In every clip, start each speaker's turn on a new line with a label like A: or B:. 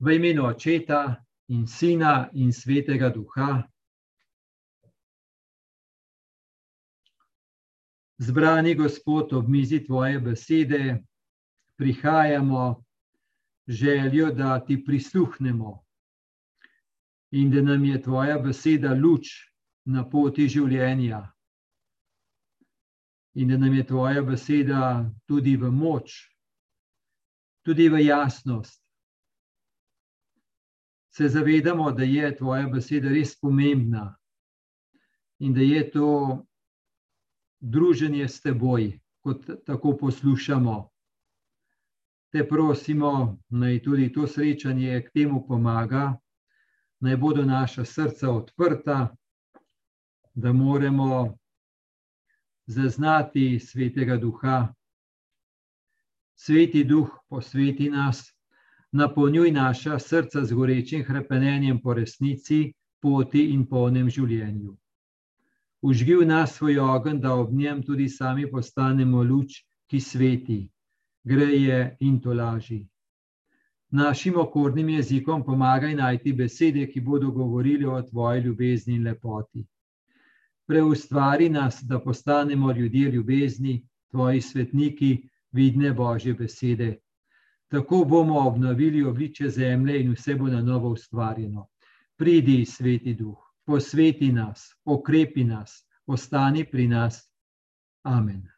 A: V imenu Očeta in Sina in Svetega Duha. Zbrani Gospod, ob mizi Tvoje besede, prihajamo željo, da Ti prisluhnemo in da nam je Tvoja beseda luč na poti življenja. In da nam je Tvoja beseda tudi v moč, tudi v jasnost. Se zavedamo, da je Tvoja beseda res pomembna in da je to druženje s Teboj, kot tako poslušamo. Te prosimo, naj tudi to srečanje k temu pomaga, naj bodo naša srca odprta, da moramo zaznati svetega duha. Sveti duh, posveti nas, napolnjuj naša srca z gorečim krepenjem po resnici, poti in polnem življenju. Užgi v nas svoj ogen, da ob njem tudi sami postanemo luč, ki sveti, greje in to laži. Našim okornim jezikom pomagaj najti besede, ki bodo govorili o tvoji ljubezni in lepoti preustvari nas, da postanemo ljudje ljubezni, tvoji svetniki, vidne Božje besede. Tako bomo obnovili obliče zemlje in vse bo na novo ustvarjeno. Pridi, sveti duh, posveti nas, okrepi nas, ostani pri nas. Amen.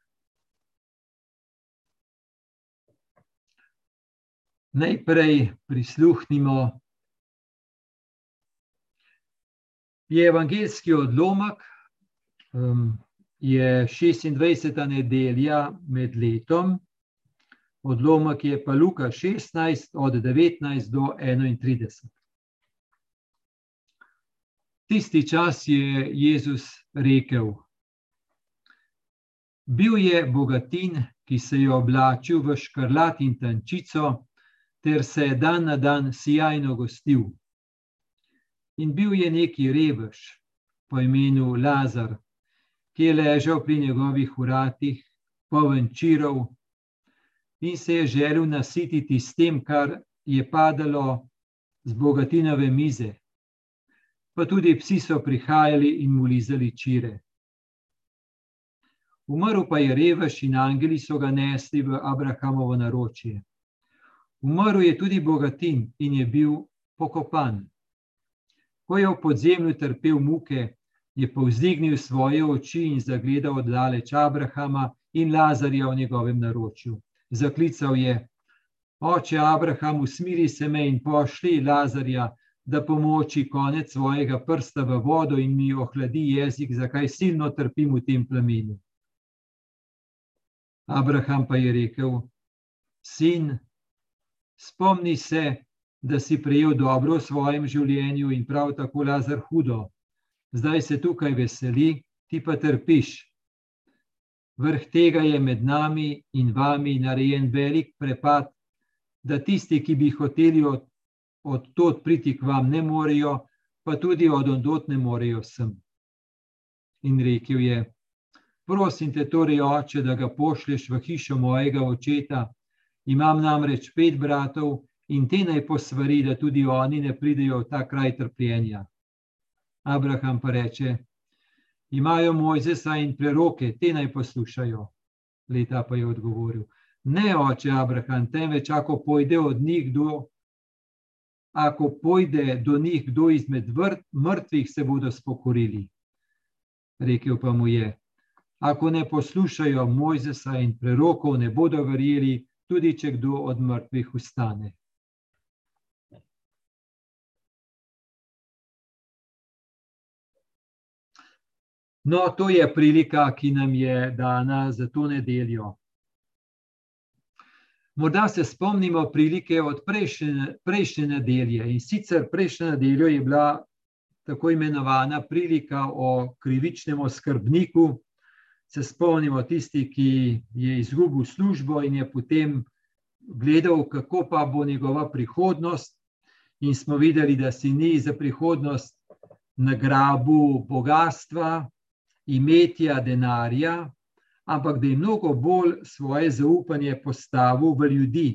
A: Najprej prisluhnimo. Je evangeljski odlomek, um, je 26. nedelja med letom, odlomek je pa Luka 16, od 19 do 31. Tisti čas je Jezus rekel: Bil je bogatin, ki se je oblačil v škrlat in tančico, ter se je dan na dan sjajno gostil. In bil je neki revež po imenu Lazar, ki je ležal pri njegovih uratih, poln čirov, in se je želel nasititi s tem, kar je padalo z bogatinove mize. Pa tudi psi so prihajali in mu lizali čire. Umrl pa je revež in angeli so ga nesli v Abrahamovo naročje. Umrl je tudi bogatin in je bil pokopan. Ko je v podzemlju trpel muke, je povzdignil svoje oči in zagledal oddaleč Abrahama in Lazarja v njegovem naročju. Zaklical je: Oče Abraham, usmiri se me in pošli Lazarja, da pomoči konec svojega prsta v vodo in mi ohladi jezik, zakaj silno trpim v tem plamenu. Abraham pa je rekel: Sin, spomni se, da si prejel dobro v svojem življenju in prav tako Lazar hudo zdaj se tukaj veseli, ti pa trpiš. Vrh tega je med nami in vami narejen velik prepad, da tisti, ki bi hoteli od, od tod priti k vam, ne morejo, pa tudi od ondot ne morejo sem. In rekel je: Prosim te, torej, oče, da ga pošlješ v hišo mojega očeta. Imam namreč pet bratov in te naj posvari, da tudi oni ne pridejo v ta kraj trpljenja. Abraham pa reče: Imajo Mojzesa in preroke, te naj poslušajo. Leta pa je odgovoril: Ne, oče Abraham, temveč ako pojde od njih kdo, ako pojde do njih kdo izmed vrt, mrtvih, se bodo spokorili. Rekel pa mu je: Ako ne poslušajo Mojzesa in prerokov, ne bodo verjeli, tudi če kdo od mrtvih ustane. No, to je prilika, ki nam je dana za to nedeljo. Morda se spomnimo prilike od prejšnje, prejšnje nedelje. In sicer prejšnjo nedeljo je bila tako imenovana prilika o krivičnem skrbniku. Se spomnimo tisti, ki je izgubil službo in je potem gledal, kako pa bo njegova prihodnost. In smo videli, da si ni za prihodnost nagrabil bogatstva, imetja denarja, ampak da je mnogo bolj svoje zaupanje postavil v ljudi.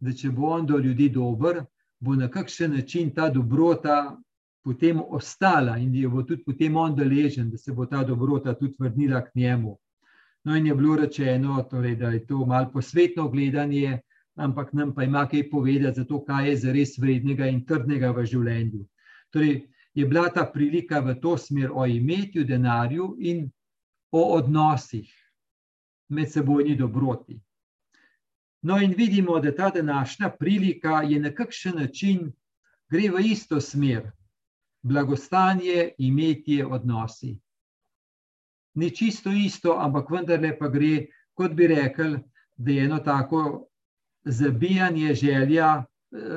A: Da če bo on do ljudi dober, bo na kakšen način ta dobrota potem ostala in jo bo tudi potem on deležen, da se bo ta dobrota tudi vrnila k njemu. No, in je bilo rečeno, torej, da je to malo posvetno gledanje, ampak nam pa ima kaj povedati za to, kaj je zares vrednega in trdnega v življenju. Torej, je bila ta prilika v to smer o imetju, denarju in o odnosih, medsebojni dobroti. No, in vidimo, da ta današnja prilika je na kakšen način gre v isto smer, blagostanje, imetje, odnosi. Ni čisto isto, ampak vendarle pa gre, kot bi rekel, da je eno tako zabijanje želja,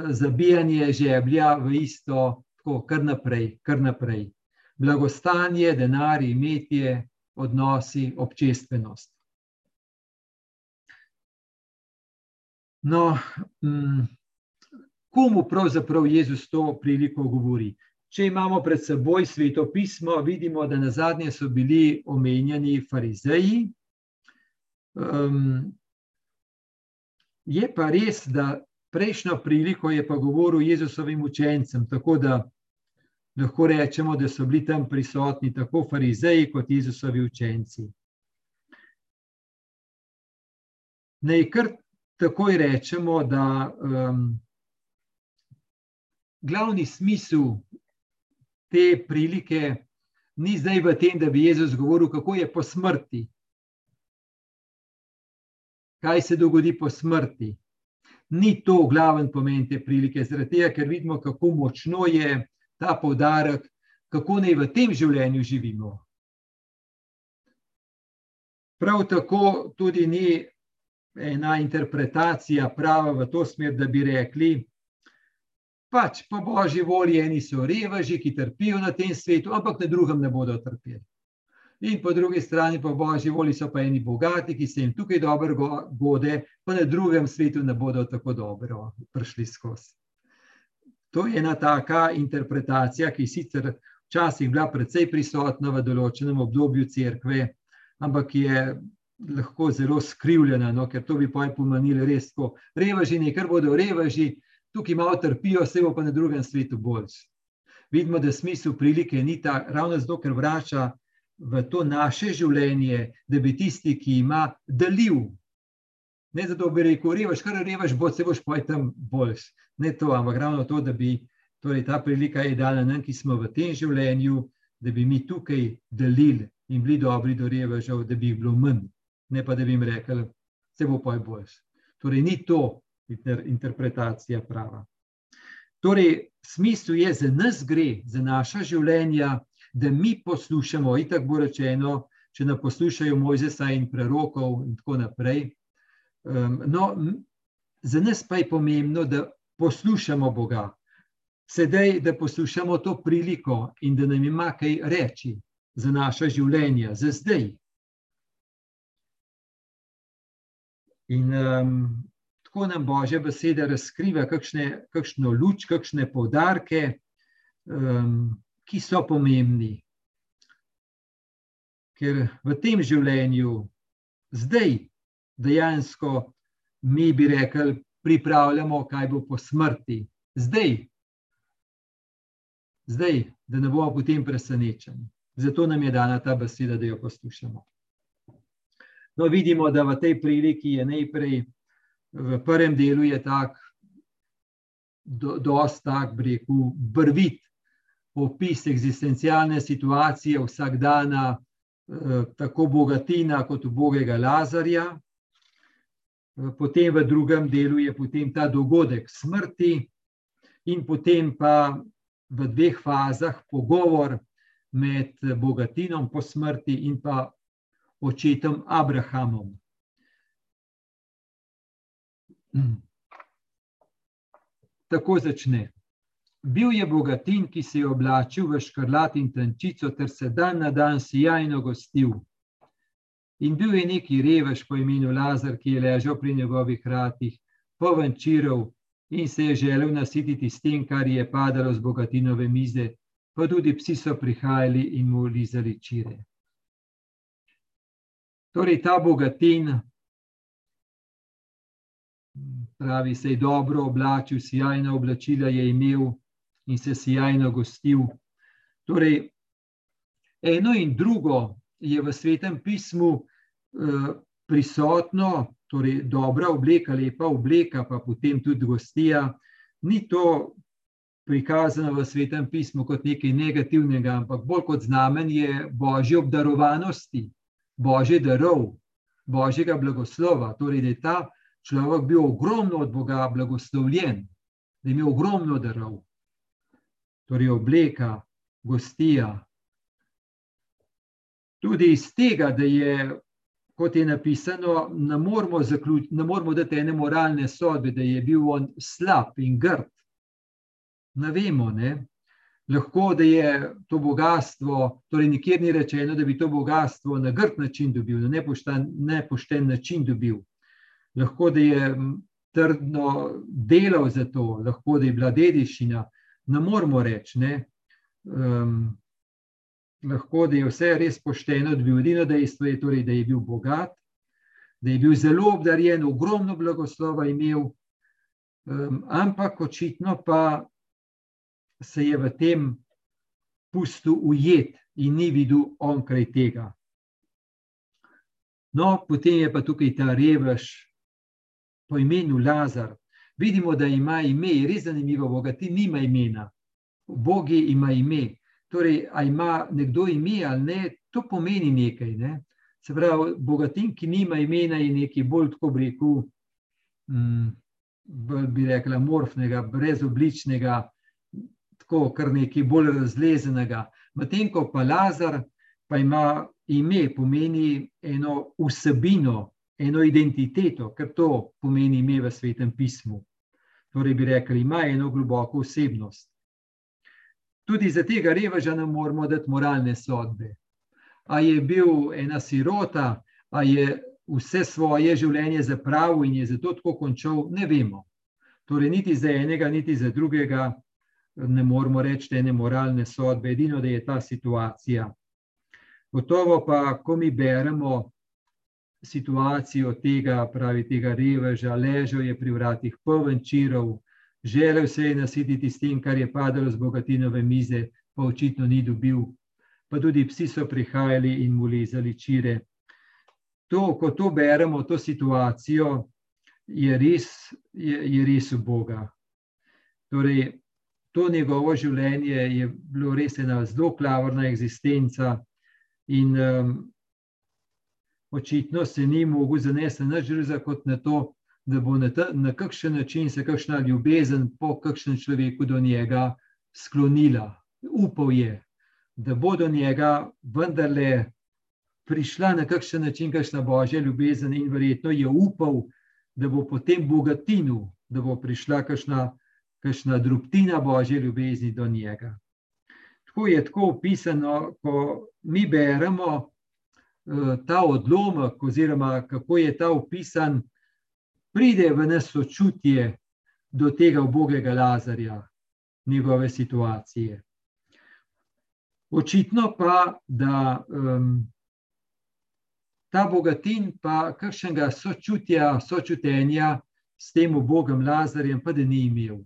A: zabijanje žeblja v isto, tako kar naprej, kar naprej. Blagostanje, denar, imetje, odnosi, občestvenost. No, komu pravzaprav Jezus to priliko govori? Če imamo pred seboj sveto pismo, vidimo, da na zadnje so bili omenjeni farizeji. Um, je pa res, da prejšnjo priliko je pa govoril Jezusovim učencem, tako da lahko rečemo, da so bili tam prisotni tako farizeji kot Jezusovi učenci. Naj kar takoj rečemo, da um, glavni smisel te prilike ni zdaj v tem, da bi Jezus govoril, kako je po smrti. Kaj se dogodi po smrti? Ni to glaven pomen te prilike, zaradi tega, ker vidimo, kako močno je ta poudarek, kako naj v tem življenju živimo. Prav tako tudi ni ena interpretacija prava v to smer, da bi rekli, pač po božji volji, eni so reveži, ki trpijo na tem svetu, ampak na drugem ne bodo trpeli. In po drugi strani, po božji volji, so pa eni bogati, ki se jim tukaj dobro gode, pa na drugem svetu ne bodo tako dobro prišli skozi. To je ena taka interpretacija, ki sicer včasih bila precej prisotna v določenem obdobju cerkve, ampak je lahko zelo skrivljena, no, ker to bi pomenili res tako. Reveži, nekaj bodo reveži, tukaj malo trpijo, vse bo pa na drugem svetu bolj. Vidimo, da smisel prilike ni ta, ravno zato, ker vrača v to naše življenje, da bi tisti, ki ima, delil. Ne zato, bi rekel, revaš, kar revaš, bo se boš pojdi tam bolj. Ne to, ampak ravno to, da bi torej, ta prilika je dala nam, ki smo v tem življenju, da bi mi tukaj delili in bili dobri do revažev, da bi jih bilo manj, ne pa da bi jim rekli, se bo pojdi bolj. Torej, ni to, interpretacija prava. Torej, smisel je, za nas gre, za naša življenja, da mi poslušamo, in tako bo rečeno, če ne poslušajo Mojzesa in prerokov, in tako naprej. Um, no, za nas pa je pomembno, da poslušamo Boga. Sedaj, da poslušamo to priliko in da nam ima kaj reči za naša življenja, za zdaj. In um, tako nam Božja beseda razkriva kakšne, kakšno luč, kakšne poudarke, um, ki so pomembni. Ker v tem življenju, zdaj, dejansko mi bi rekli, pripravljamo, kaj bo po smrti. Zdaj, zdaj da ne bomo potem presenečeni. Zato nam je dana ta beseda, da jo poslušamo. No, vidimo, da v tej priliki je najprej v prvem delu je tak, do, dost tak, breku, brvit opis eksistencialne situacije vsakdana, eh, tako bogatina kot ubogega Lazarja. Eh, potem v drugem delu je potem ta dogodek smrti in potem pa v dveh fazah pogovor med bogatinom po smrti in pa očetom Abrahamom. Tako začne. Bil je bogatin, ki se je oblačil v škrlat in tančico, ter se dan na dan sijajno gostil. In bil je neki revež po imenu Lazar, ki je ležal pri njegovih kratih, poven čirov in se je želel nasititi s tem, kar je padalo z bogatinove mize, pa tudi psi so prihajali in mu lizali čire. Torej, ta bogatin pravi, se je dobro oblačil, sjajna oblačila je imel in se sjajno gostil. Torej, eno in drugo je v svetem pismu eh, prisotno, torej dobra obleka, lepa obleka, pa potem tudi gostija. Ni to prikazano v svetem pismu kot nekaj negativnega, ampak bolj kot znamenje božje obdarovanosti, božje darov, božjega blagoslova. Torej, da je ta človek bil ogromno od Boga blagoslovljen, da je imel ogromno darov. Torej, obleka, gostija. Tudi iz tega, da je, kot je napisano, ne moramo, zaključ, ne moramo dati ene moralne sodbe, da je bil on slab in grd. Ne vemo, ne? lahko da je to bogatstvo, torej nikjer ni rečeno, da bi to bogatstvo na grd način dobil, na nepošten, nepošten način dobil lahko da je trdno delal za to, lahko da je bila dediščina, ne moramo reči. Ne? Um, lahko da je vse res pošteno, da bi edino dejstvo je, torej, da je bil bogat, da je bil zelo obdarjen, ogromno blagoslova imel, um, ampak očitno pa se je v tem pustu ujet in ni videl onkraj tega. No, potem je pa tukaj ta revež, po imenu Lazar. Vidimo, da ima ime, res zanimivo, bogati nima imena. Bog ima ime. Torej, ali ima nekdo ime ali ne, to pomeni nekaj. Ne? Se pravi, bogatin, ki nima imena, je nekaj bolj tako rekel, mm, bi rekla, morfnega, brezobličnega, tako kar nekaj bolj razlezenega. Medtem ko pa Lazar pa ima ime, pomeni eno vsebino, eno identiteto, ker to pomeni ime v svetem pismu. Torej, bi rekli, ima eno globoko osebnost. Tudi za tega reveža ne moramo dati moralne sodbe. A je bil ena sirota, a je vse svoje življenje zapravil in je zato tako končal, ne vemo. Torej, niti za enega, niti za drugega ne moramo reči ene moralne sodbe, edino da je ta situacija. Gotovo pa, ko mi beremo situacijo tega, pravi tega reveža, ležal je pri vratih poln čirov, želel se je nasititi s tem, kar je padalo z bogatinove mize, pa očitno ni dobil. Pa tudi psi so prihajali in mu lezali čire. To, ko to beremo, to situacijo, je res, je, je res v Boga. Torej, to njegovo življenje je bilo res ena zelo klavrna eksistenca in um, očitno se ni mogel zanesti na žrza kot na to, da bo na, ta, na kakšen način se kakšna ljubezen po kakšnem človeku do njega sklonila. Upal je, da bo do njega vendarle prišla na kakšen način kakšna božja ljubezen in verjetno je upal, da bo potem bogatinu, da bo prišla kakšna, kakšna drobtina božje ljubezni do njega. Tako je tako opisano, ko mi beremo, Eh, ta odlomek, oziroma kako je ta opisan, pride v nas sočutje do tega ubogega Lazarja, njegove situacije. Očitno pa, da um, ta bogatin, pa kakšnega sočutja, sočutenja s tem ubogim Lazarjem, pa da ni imel.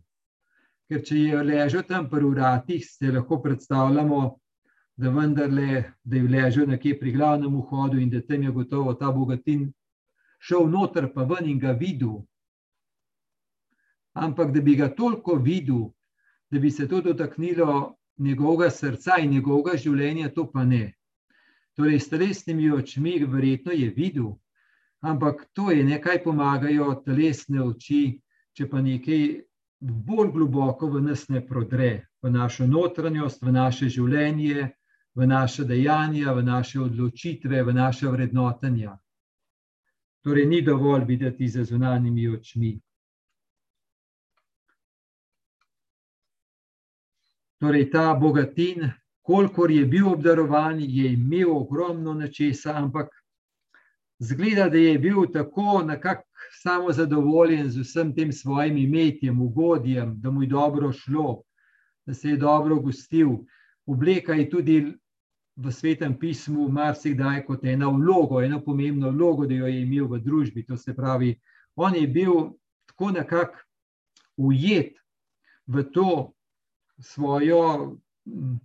A: Ker če je ležal tam pri vratih, se lahko predstavljamo, da vendarle, da je ležal nekje pri glavnem vhodu in da tam je gotovo ta bogatin šel noter, pa ven in ga videl. Ampak da bi ga toliko videl, da bi se to dotaknilo njegovega srca in njegovega življenja, to pa ne. Torej, s telesnimi očmi, verjetno je videl, ampak to je nekaj pomagajo telesne oči, če pa nekaj bolj globoko v nas ne prodre, v našo notranjost, v naše življenje, v naše dejanja, v naše odločitve, v naše vrednotenja. Torej, ni dovolj videti za zunanjimi očmi. Torej, ta bogatin, kolikor je bil obdarovan, je imel ogromno nečesa, ampak zgleda, da je bil tako samo zadovoljen z vsem tem svojim imetjem, ugodjem, da mu je dobro šlo, da se je dobro gostil. Obleka je tudi v svetem pismu marsikdaj kot ena vloga, ena pomembna vloga, da jo je imel v družbi. To se pravi, on je bil tako nekako ujet v to svojo,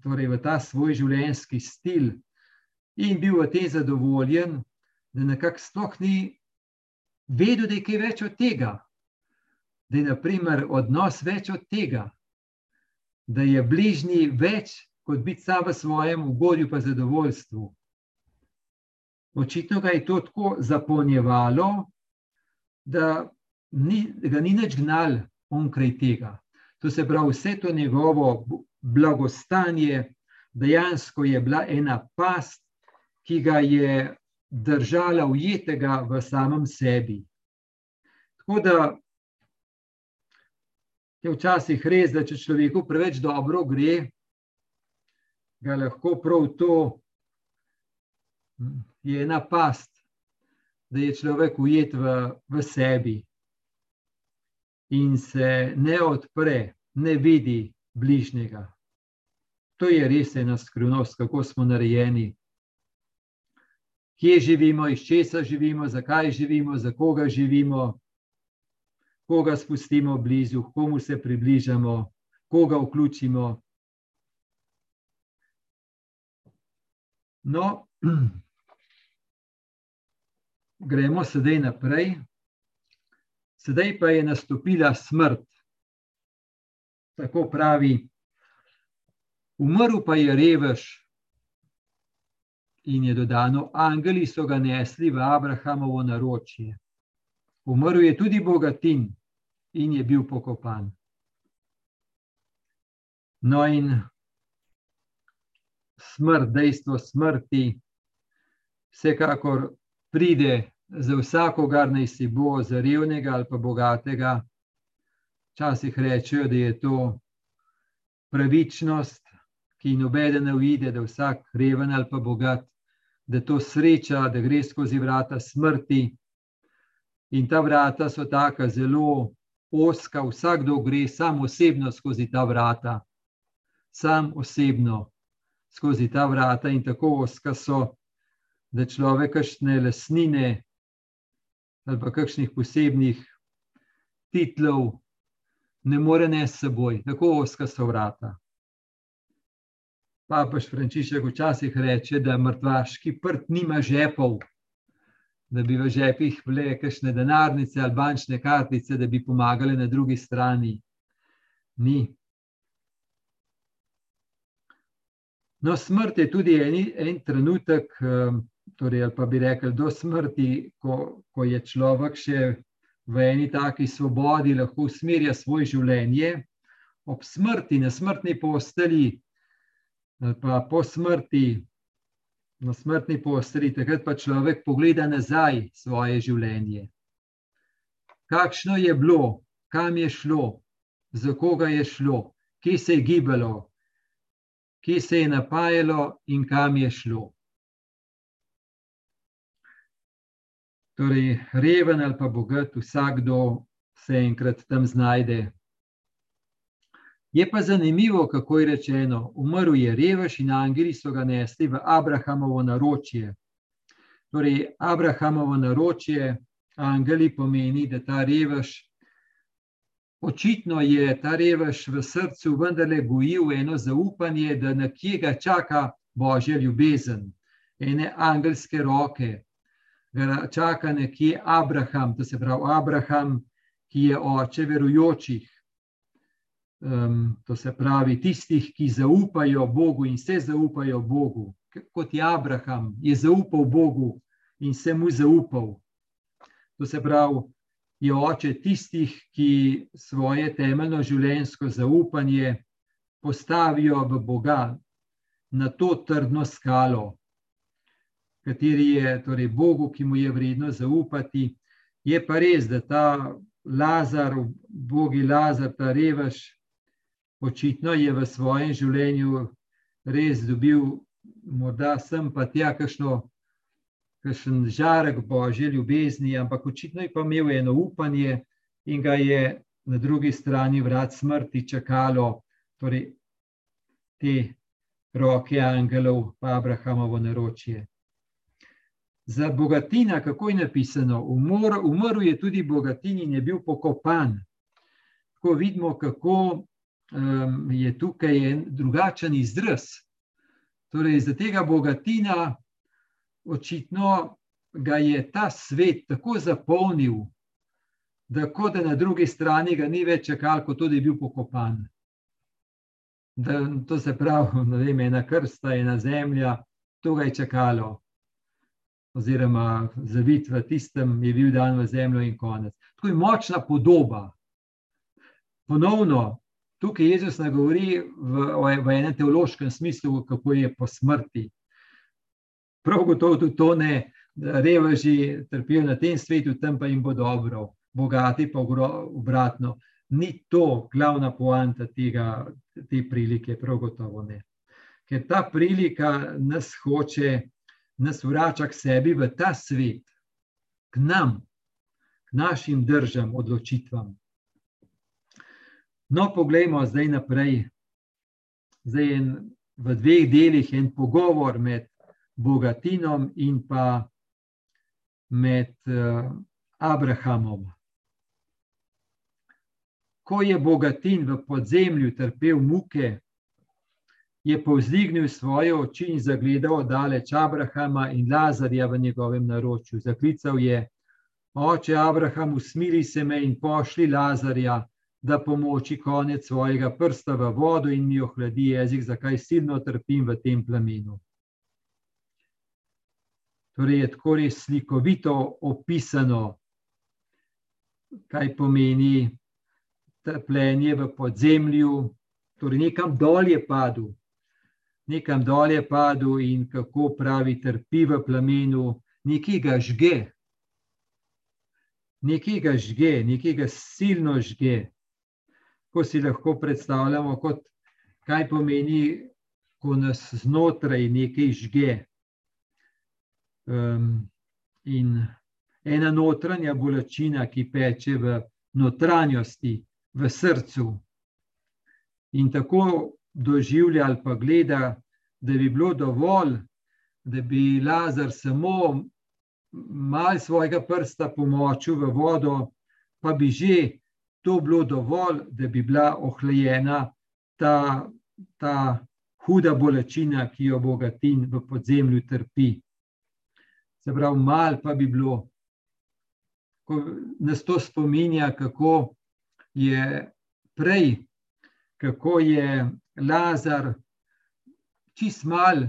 A: torej v ta svoj življenjski stil, in bil v tem zadovoljen, da nekako sploh ni vedel, da je kaj več od tega, da je naprimer odnos več od tega, da je bližnji več kot biti sam v svojem ugodju, pa zadovoljstvu. Očitno ga je to tako zapolnjevalo, da, ni, da ga ni več gnal onkraj tega. To se pravi, vse to njegovo blagostanje dejansko je bila ena past, ki ga je držala ujetega v samem sebi. Tako da je včasih res, da če človeku preveč dobro gre, ga lahko prav to je ena past, da je človek ujet v, v sebi in se ne odpre, ne vidi bližnjega. To je res ena skrivnost, kako smo narejeni. Kje živimo, iz česa živimo, zakaj živimo, za koga živimo, koga spustimo blizu, komu se približamo, koga vključimo. No, gremo sedaj naprej. Sedaj pa je nastopila smrt. Tako pravi, umrl pa je revež, in je dodano, angeli so ga nesli v Abrahamovo naročje. Umrl je tudi bogatin in je bil pokopan. No, in smrt, dejstvo smrti, vsekakor pride za vsakogar, naj si bo, za revnega ali pa bogatega. Včasih rečejo, da je to pravičnost, ki nobeden ne uide, da vsak reven ali pa bogat, da to sreča, da gre skozi vrata smrti. In ta vrata so tako zelo oska, vsakdo gre sam osebno skozi ta vrata, sam osebno skozi ta vrata in tako oska so, da človek kakšne lasnine ali pa kakšnih posebnih titlov ne more ne s seboj, tako oska so vrata. Papež Frančišek včasih reče, da mrtvaški prt nima žepov, da bi v žepih bile kakšne denarnice ali bančne kartice, da bi pomagale na drugi strani. Ni. No, smrt je tudi en, en trenutek, ehm, torej, ali pa bi rekel, do smrti, ko, ko je človek še v eni taki svobodi, lahko usmerja svoje življenje. Ob smrti, na smrtni posteli, ali pa po smrti, na smrtni posteli, takrat pa človek pogleda nazaj svoje življenje. Kakšno je bilo, kam je šlo, za koga je šlo, kje se je gibalo, kje se je napajalo in kam je šlo. Torej, reven ali pa bogat, vsakdo se enkrat tam znajde. Je pa zanimivo, kako je rečeno, umrl je revež in angeli so ga nesli v Abrahamovo naročje. Torej, Abrahamovo naročje, angeli pomeni, da ta revež Očitno je ta revež v srcu vendarle gojil eno zaupanje, da nekje ga čaka božja ljubezen, ene angelske roke, da čaka nekje Abraham, to se pravi Abraham, ki je oče verujočih. Um, to se pravi tistih, ki zaupajo Bogu in se zaupajo Bogu, kot je Abraham, je zaupal Bogu in se mu zaupal. To se pravi, je oče tistih, ki svoje temeljno življenjsko zaupanje postavijo v Boga, na to trdno skalo, kateri je torej Bogu, ki mu je vredno zaupati. Je pa res, da ta Lazar, Bogi Lazar, ta revež, očitno je v svojem življenju res dobil, morda sem pa tja, kakšno kakšen žarek božje ljubezni, ampak očitno je pa imel eno upanje in ga je na drugi strani vrat smrti čakalo, torej te roke angelov, pa Abrahamovo naročje. Za bogatina, kako je napisano, umor, umrl je tudi bogatin in je bil pokopan. Tako vidimo, kako um, je tukaj en drugačen izraz. Torej, za tega bogatina, očitno ga je ta svet tako zapolnil, da kot da na drugi strani ga ni več čakal, kot tudi je bil pokopan. Da, to se pravi, da je ena krsta, ena zemlja, to ga je čakalo. Oziroma, zavit v tistem je bil dan v zemljo, in konec. Tako je močna podoba. Ponovno, tukaj Jezus ne govori v, v enem teološkem smislu, kako je po smrti. Prav gotovo tudi to ne, da reveži trpijo na tem svetu, tam pa jim bo dobro, bogati pa obratno. Ni to glavna poanta tega, te prilike, prav gotovo ne. Ker ta prilika nas hoče, nas vrača k sebi v ta svet, k nam, k našim državam, odločitvam. No, poglejmo zdaj naprej. Zdaj je v dveh delih en pogovor med Bogatinom in pa med uh, Abrahamom. Ko je Bogatin v podzemlju trpel muke, je povzdignil svoje oči in zagledal daleč Abrahama in Lazarja v njegovem naročju. Zaklical je: Oče Abraham, usmili se me in pošli Lazarja, da pomoči konec svojega prsta v vodo in mi ohladi jezik, zakaj silno trpim v tem plamenu. Torej, je tako res slikovito opisano, kaj pomeni trpljenje v podzemlju, torej nekam dol je padel, nekam dol je padel in kako pravi, trpi v plamenu, nekaj ga žge, nekaj ga žge, nekaj ga silno žge. Ko si lahko predstavljamo, kot, kaj pomeni, ko nas znotraj nekaj žge. Um, in ena notranja bolečina, ki peče v notranjosti, v srcu. In tako doživlja ali pa gleda, da bi bilo dovolj, da bi Lazar samo malo svojega prsta pomočil v vodo, pa bi že to bilo dovolj, da bi bila ohlajena ta, ta huda bolečina, ki jo bogatin v podzemlju trpi se pravi, malo pa bi bilo. Ko nas to spominja, kako je prej, kako je Lazar, čist mal,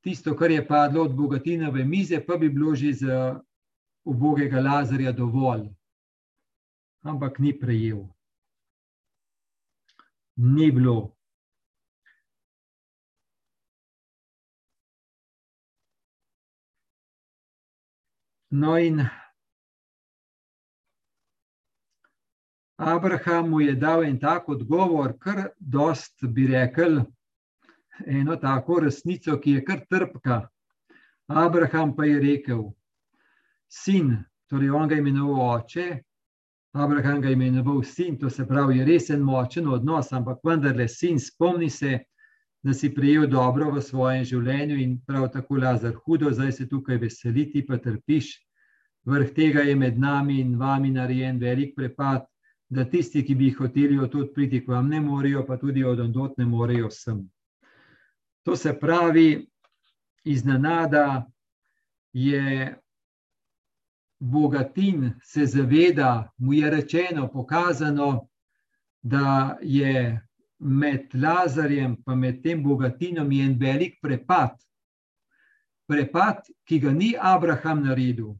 A: tisto, kar je padlo od bogatinove mize, pa bi bilo že za ubogega Lazarja dovolj. Ampak ni prejel. Ni bilo. No, in Abraham mu je dal en tak odgovor, kar dost bi rekel, eno tako resnico, ki je kar trpka. Abraham pa je rekel: Sin, torej on ga je imenoval oče, Abraham ga je imenoval sin, to se pravi, je res en močen odnos, ampak vendarle, sin, spomni se, da si prejel dobro v svojem življenju in prav tako Lazar hudo, zdaj se tukaj veseliti, pa trpiš. Vrh tega je med nami in vami narejen velik prepad, da tisti, ki bi hoteli od tod priti k vam, ne morejo, pa tudi od ondot ne morejo sem. To se pravi, iznenada je bogatin, se zaveda, mu je rečeno, pokazano, da je med Lazarjem in med tem bogatinom en velik prepad. Prepad, ki ga ni Abraham naredil,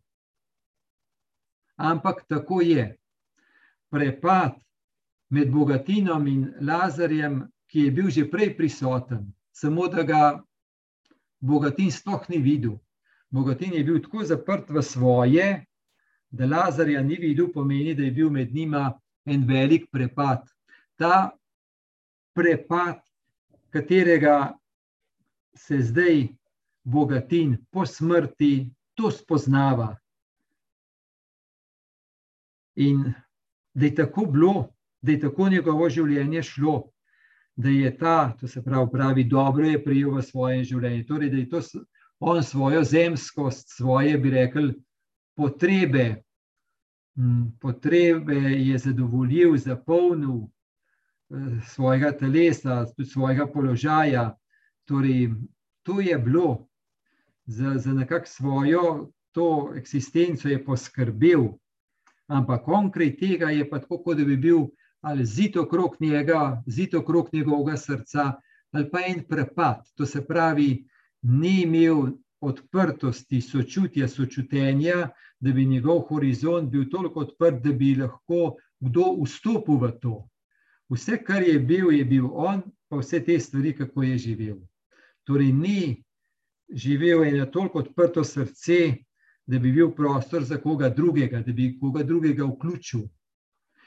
A: ampak tako je. Prepad med bogatinom in Lazarjem, ki je bil že prej prisoten, samo da ga bogatin sploh ni videl. Bogatin je bil tako zaprt v svoje, da Lazarja ni videl, pomeni, da je bil med njima en velik prepad. Ta prepad, katerega se zdaj bogatin po smrti, to spoznava. In da je tako bilo, da je tako njegovo življenje šlo, da je ta, to se pravi, pravi dobro je prijel v svoje življenje. Torej, da je to on svojo zemskost, svoje, bi rekel, potrebe, potrebe je zadovoljil, zapolnil svojega telesa, tudi svojega položaja. Torej, to je bilo za, za nekakšno svojo to eksistenco je poskrbel, ampak konkret tega je pa tako, kot da bi bil ali zid okrog njega, zid okrog njegovega srca, ali pa en prepad. To se pravi, ni imel odprtosti, sočutja, sočutenja, da bi njegov horizont bil toliko odprt, da bi lahko kdo vstopil v to. Vse, kar je bil, je bil on, pa vse te stvari, kako je živel. Torej, ni živel eno toliko odprto srce, da bi bil prostor za koga drugega, da bi koga drugega vključil.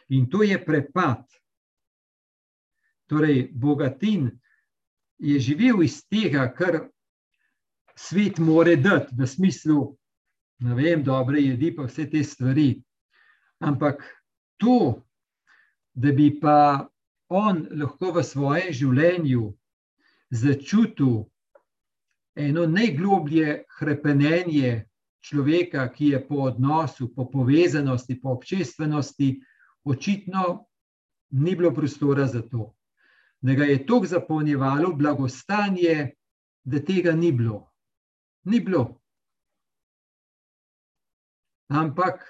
A: In to je prepad. Torej, bogatin je živel iz tega, kar svet more dati, v smislu, ne vem, dobre jedi, pa vse te stvari. Ampak to, da bi pa on lahko v svojem življenju začutil eno najgloblje krepenje človeka, ki je po odnosu, po povezanosti, po občestvenosti, očitno ni bilo prostora za to. Da ga je tako zapolnjevalo blagostanje, da tega ni bilo. Ni bilo. Ampak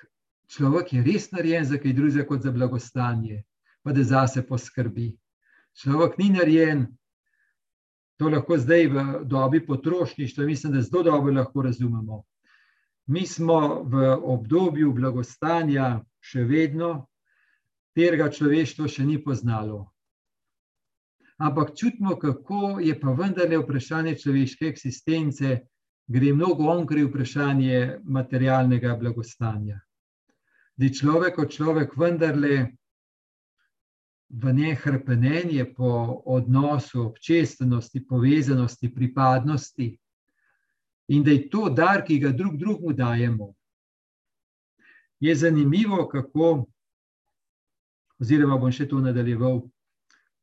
A: človek je res narejen za kaj drugega kot za blagostanje, pa da zase poskrbi. Človek ni narejen, to lahko zdaj v dobi potrošništva, mislim, da zelo dobro lahko razumemo. Mi smo v obdobju blagostanja še vedno, katerega človeštvo še ni poznalo. Ampak čutimo, kako je pa vendarle vprašanje človeške eksistence, gre mnogo onkraj vprašanje materialnega blagostanja. Da človek kot človek vendarle v njej hrpenenje po odnosu, občestvenosti, povezanosti, pripadnosti in da je to dar, ki ga drug drugemu dajemo. Je zanimivo, kako oziroma bom še to nadaljeval,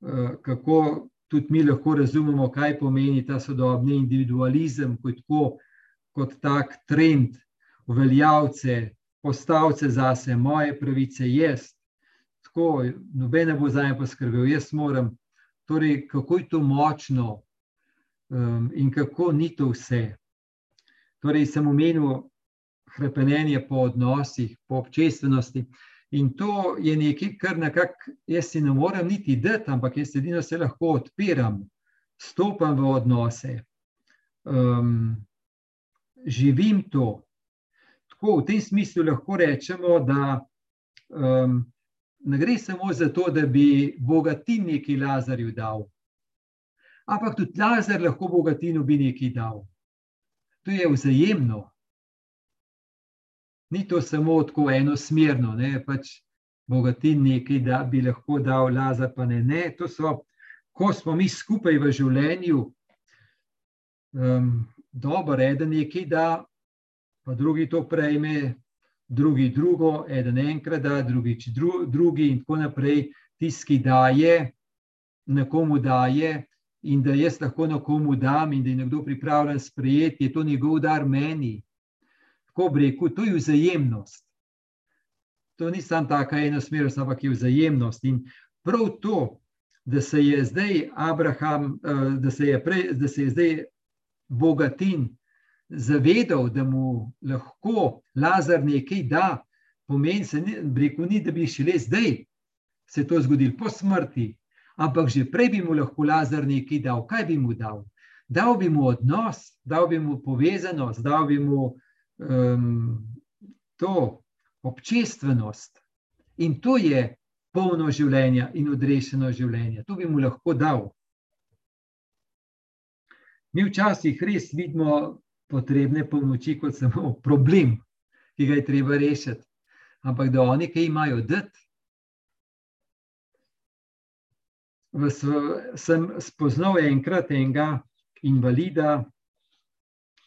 A: eh, kako tudi mi lahko razumemo, kaj pomeni ta sodobni individualizem kot, tako, kot tak trend, uveljavce, postavce zase, moje pravice, jaz. Tako, noben ne bo za me poskrbel, jaz moram. Torej, kako je to močno um, in kako ni to vse. Torej, sem omenil krepenje po odnosih, po občestvenosti. In to je nekaj, kar nekako jaz si ne morem niti dati, ampak jaz edino se lahko odpiram, stopam v odnose, um, živim to. Tako v tem smislu lahko rečemo, da um, ne gre samo za to, da bi bogatin neki Lazarju dal, ampak tudi Lazar lahko bogatinu bi neki dal. To je vzajemno ni to samo tako enosmerno, ne pač bogatin nekaj, da bi lahko dal Lazar, pa ne. ne. To so, ko smo mi skupaj v življenju, um, dobro, eden nekaj da, pa drugi to prejme, drugi drugo, eden enkrat da, drugič dru, drugi in tako naprej. Tisti, ki daje, nekomu daje. In da jaz lahko nekomu dam, in da je nekdo pripravljen sprejeti, je to njegov dar meni tako rekel, to je vzajemnost. To ni samo tako enosmernost, ampak je vzajemnost. In prav to, da se je zdaj Abraham, eh, da se je, prej, da se je zdaj bogatin zavedal, da mu lahko Lazar nekaj da, pomeni se, rekel, ni, da bi šele zdaj se to zgodil po smrti, ampak že prej bi mu lahko Lazar nekaj dal. Kaj bi mu dal? Dal bi mu odnos, dal bi mu povezanost, dal bi mu um, to občestvenost in to je polno življenja in odrešeno življenje. To bi mu lahko dal. Mi včasih res vidimo potrebne pomoči kot samo problem, ki ga je treba rešiti. Ampak da oni, ki imajo dati, sem spoznal enkrat enega invalida,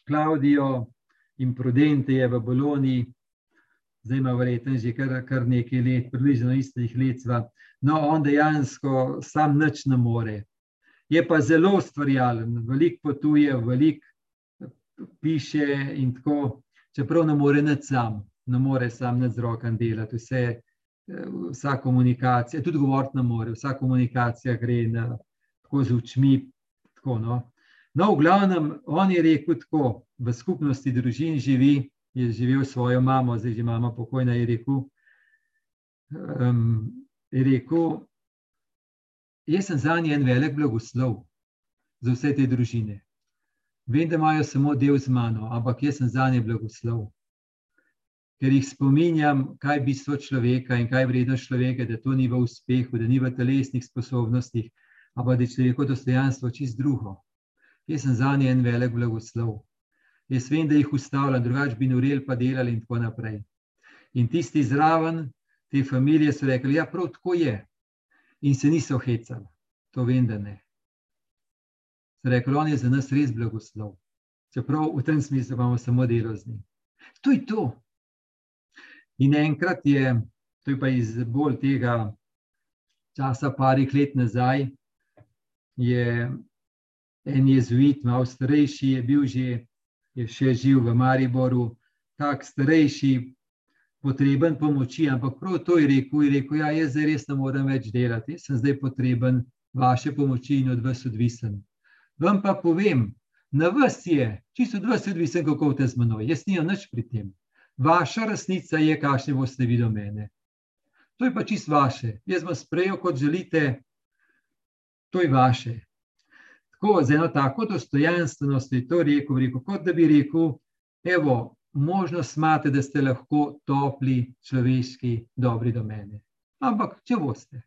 A: Klaudijo, in Prudente je v Bologni, zdaj ima verjetno že kar, kar nekaj let, približno istih let. Sva. No, on dejansko sam nič ne more. Je pa zelo ustvarjalen, veliko potuje, veliko piše in tako, čeprav ne more nad sam, ne more sam nad zrokan delati, vse, vsa komunikacija, tudi govoriti ne more, vsa komunikacija gre na, tako z učmi, tako no. No, v glavnem, on je rekel tako, v skupnosti družin živi, je živel svojo mamo, zdaj že mama pokojna, je rekel, um, je rekel, jaz sem za njen velik blagoslov, za vse te družine. Vem, da imajo samo del z mano, ampak jaz sem za nje blagoslov. Ker jih spominjam, kaj je bistvo človeka in kaj je vrednost človeka, da to ni v uspehu, da ni v telesnih sposobnostih, ampak da je človekovo dostojanstvo čist drugo jaz sem za nje en velik blagoslov. Jaz vem, da jih ustavljam, drugače bi noreli, pa delali in tako naprej. In tisti zraven, te družine so rekli, da ja, prav tako je. In se niso hecali, to vem, da ne. So rekli, on je za nas res blagoslov. Čeprav v tem smislu imamo samo delo z njim. To je to. In enkrat je, to je pa iz bolj tega časa, parih let nazaj, je en jezuit, malo starejši, je bil že, je še živ v Mariboru, tak starejši, potreben pomoči, ampak prav to je rekel, je rekel, ja, jaz zdaj res ne morem več delati, jaz sem zdaj potreben vaše pomoči in od vas odvisen. Vam pa povem, na vas je, čisto od vas odvisen, kako te z menoj, jaz nimam nič pri tem. Vaša resnica je, kakšne boste vi do mene. To je pa čisto vaše. Jaz vam sprejel, kot želite, to je vaše tako z eno tako dostojanstvenostjo to rekel, rekel, kot da bi rekel, evo, možnost imate, da ste lahko topli, človeški, dobri do mene. Ampak, če boste.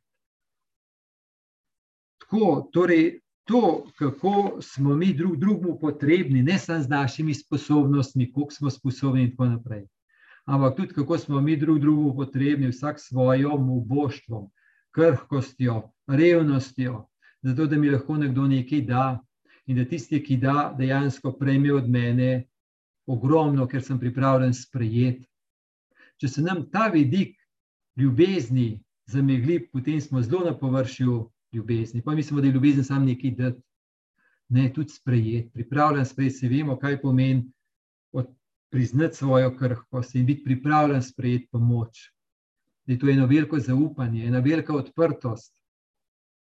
A: Tako, torej, to, kako smo mi drug drugemu potrebni, ne samo z našimi sposobnostmi, koliko smo sposobni in tako naprej. Ampak tudi, kako smo mi drug drugemu potrebni, vsak s svojim moboštvom, krhkostjo, revnostjo, zato da mi lahko nekdo nekaj da in da tisti, ki da, dejansko prejme od mene ogromno, ker sem pripravljen sprejeti. Če se nam ta vidik ljubezni zamegli, potem smo zelo na površju ljubezni. Pa mislimo, da je ljubezen samo nekaj dati. Ne, tudi sprejeti, pripravljen sprejeti, se vemo, kaj pomeni priznati svojo krhkost in biti pripravljen sprejeti pomoč. Da je to eno veliko zaupanje, ena velika odprtost,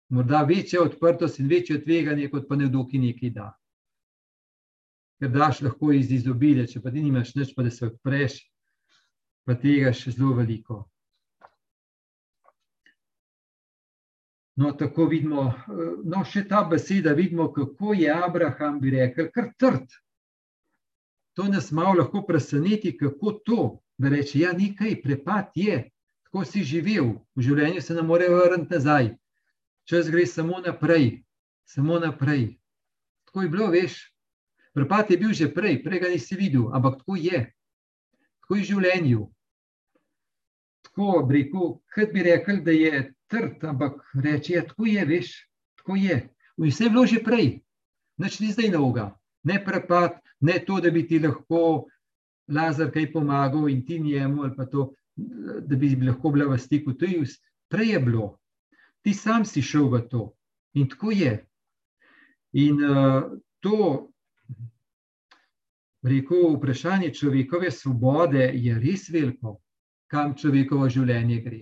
A: morda večja odprtost in večje tveganje, kot pa nekdo, ki nekaj da. Ker daš lahko iz izobilja, če pa ti nimaš nič, pa da se odpreš, pa tega še zelo veliko. No, tako vidimo, no, še ta beseda, vidimo, kako je Abraham, bi rekel, kar trd. To nas malo lahko preseneti, kako to, da reče, ja, nekaj, prepad je, tako si živel, v življenju se ne more vrniti nazaj čas gre samo naprej, samo naprej. Tako je bilo, veš. Prepad je bil že prej, prej ga nisi videl, ampak tako je. Tako je v življenju. Tako bi rekel, kot bi rekel, da je trd, ampak reče, ja, tako je, veš, tako je. Vse je bilo že prej, nič ni zdaj novega. Ne prepad, ne to, da bi ti lahko Lazar kaj pomagal in ti njemu, ali pa to, da bi lahko bila v stiku. To je prej je bilo, ti sam si šel v to. In tako je. In uh, to, rekel, vprašanje človekove svobode je res veliko, kam človekovo življenje gre.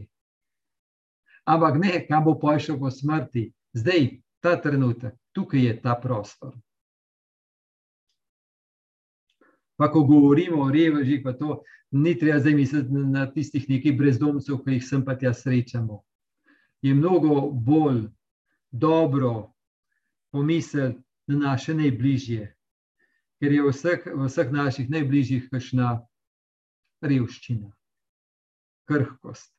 A: Ampak ne, kam bo pošel po smrti, zdaj, ta trenutek, tukaj je ta prostor. Pa, ko govorimo o revežih, pa to ni treba zdaj misliti na tistih nekih brezdomcev, ki jih sem pa tja srečamo. Je mnogo bolj dobro pomisliti na naše najbližje, ker je v vseh, v vseh naših najbližjih kašna revščina, krhkost,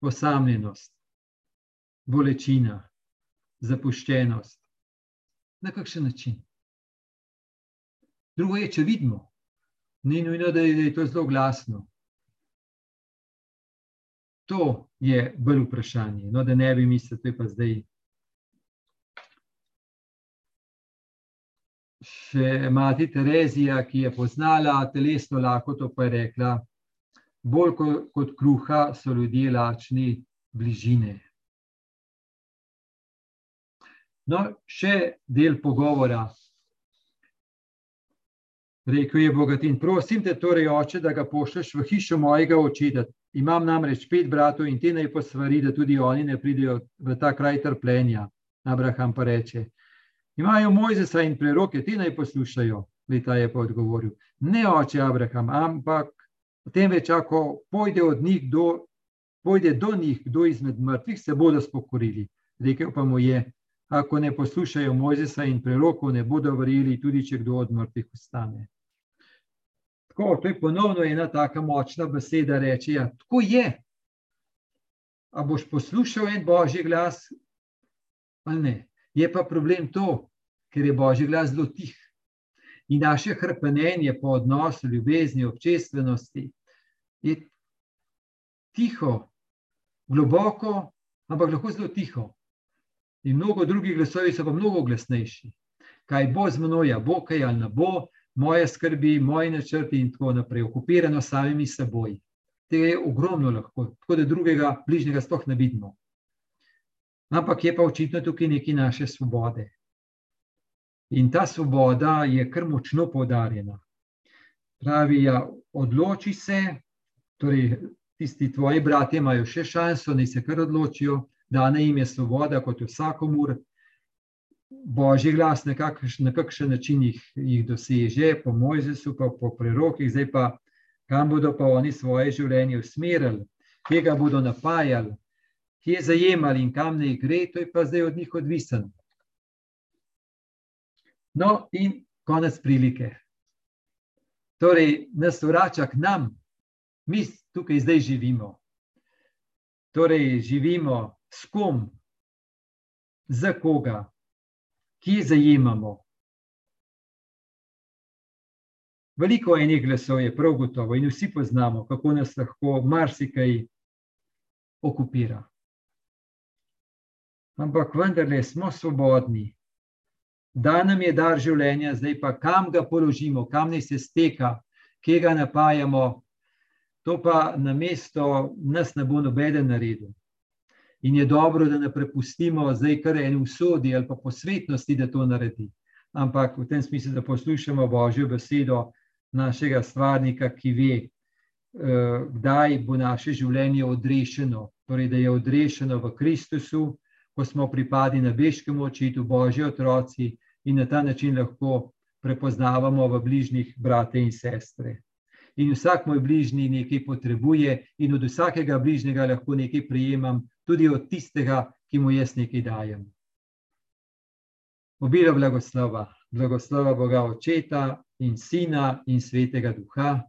A: osamljenost, bolečina, zapuščenost. Na kakšen način? Drugo je, če vidimo, ni nujno, da je to zelo glasno. To je bolj vprašanje. No, da ne bi mislili, da je pa zdaj. Še mati Terezija, ki je poznala telesno lakoto, pa je rekla: Bolj kot kruha so ljudje lačni bližine. No, še del pogovora. Rekel je bogatin, prosim te torej, oče, da ga pošlješ v hišo mojega očeta. Imam namreč pet bratov in te naj posvari, da tudi oni ne pridejo v ta kraj trpljenja. Abraham pa reče, imajo Mojzesa in preroke, ti naj poslušajo. Leta je pa odgovoril, ne oče Abraham, ampak temveč, ako pojde od njih do, pojde do njih kdo izmed mrtvih, se bodo spokorili. Rekel pa mu je, ako ne poslušajo Mojzesa in prerokov, ne bodo verjeli, tudi če kdo od mrtvih ostane. Tako, to je ponovno ena tako močna beseda, reči, ja, tako je. A boš poslušal en božji glas, ali ne? Je pa problem to, ker je božji glas zelo tih. In naše hrpenenje po odnosu, ljubezni, občestvenosti je tiho, globoko, ampak lahko zelo tiho. In mnogo drugih glasov so pa mnogo glasnejši. Kaj bo z menoj, ja, bo kaj ali ne bo, moje skrbi, moje načrti in tako naprej, okupirano samimi seboj. Tega je ogromno lahko, tako da drugega, bližnjega sploh ne vidimo. Ampak je pa očitno tukaj nekaj naše svobode. In ta svoboda je kar močno poudarjena. Pravi, ja, odloči se, torej tisti tvoji bratje imajo še šanso, naj se kar odločijo, dana jim je svoboda, kot vsakomur, božji glas na kakšen način jih, jih doseže, po Mojzesu, pa po prerokih, zdaj pa kam bodo pa oni svoje življenje usmerili, kje ga bodo napajali, kje zajemali in kam ne gre, to je pa zdaj od njih odvisen. No, in konec prilike. Torej, nas vrača k nam, mi tukaj zdaj živimo. Torej, živimo s kom, za koga, ki zajemamo. Veliko enih glasov je prav gotovo in vsi poznamo, kako nas lahko marsikaj okupira. Ampak vendarle smo svobodni, da nam je dar življenja, zdaj pa kam ga položimo, kam ne se steka, kje ga napajamo, to pa na mesto nas ne bo nobeden naredil. In je dobro, da ne prepustimo zdaj kar eni usodi ali pa posvetnosti, da to naredi. Ampak v tem smislu, da poslušamo Božjo besedo našega stvarnika, ki ve, eh, kdaj bo naše življenje odrešeno. Torej, da je odrešeno v Kristusu, ko smo pripadi na beškem očitu, Božji otroci in na ta način lahko prepoznavamo v bližnjih brate in sestre. In vsak moj bližnji nekaj potrebuje, in od vsakega bližnjega lahko nekaj prijemam, tudi od tistega, ki mu jaz nekaj dajem. Obilo blagoslova, blagoslova Boga Očeta in Sina in Svetega Duha.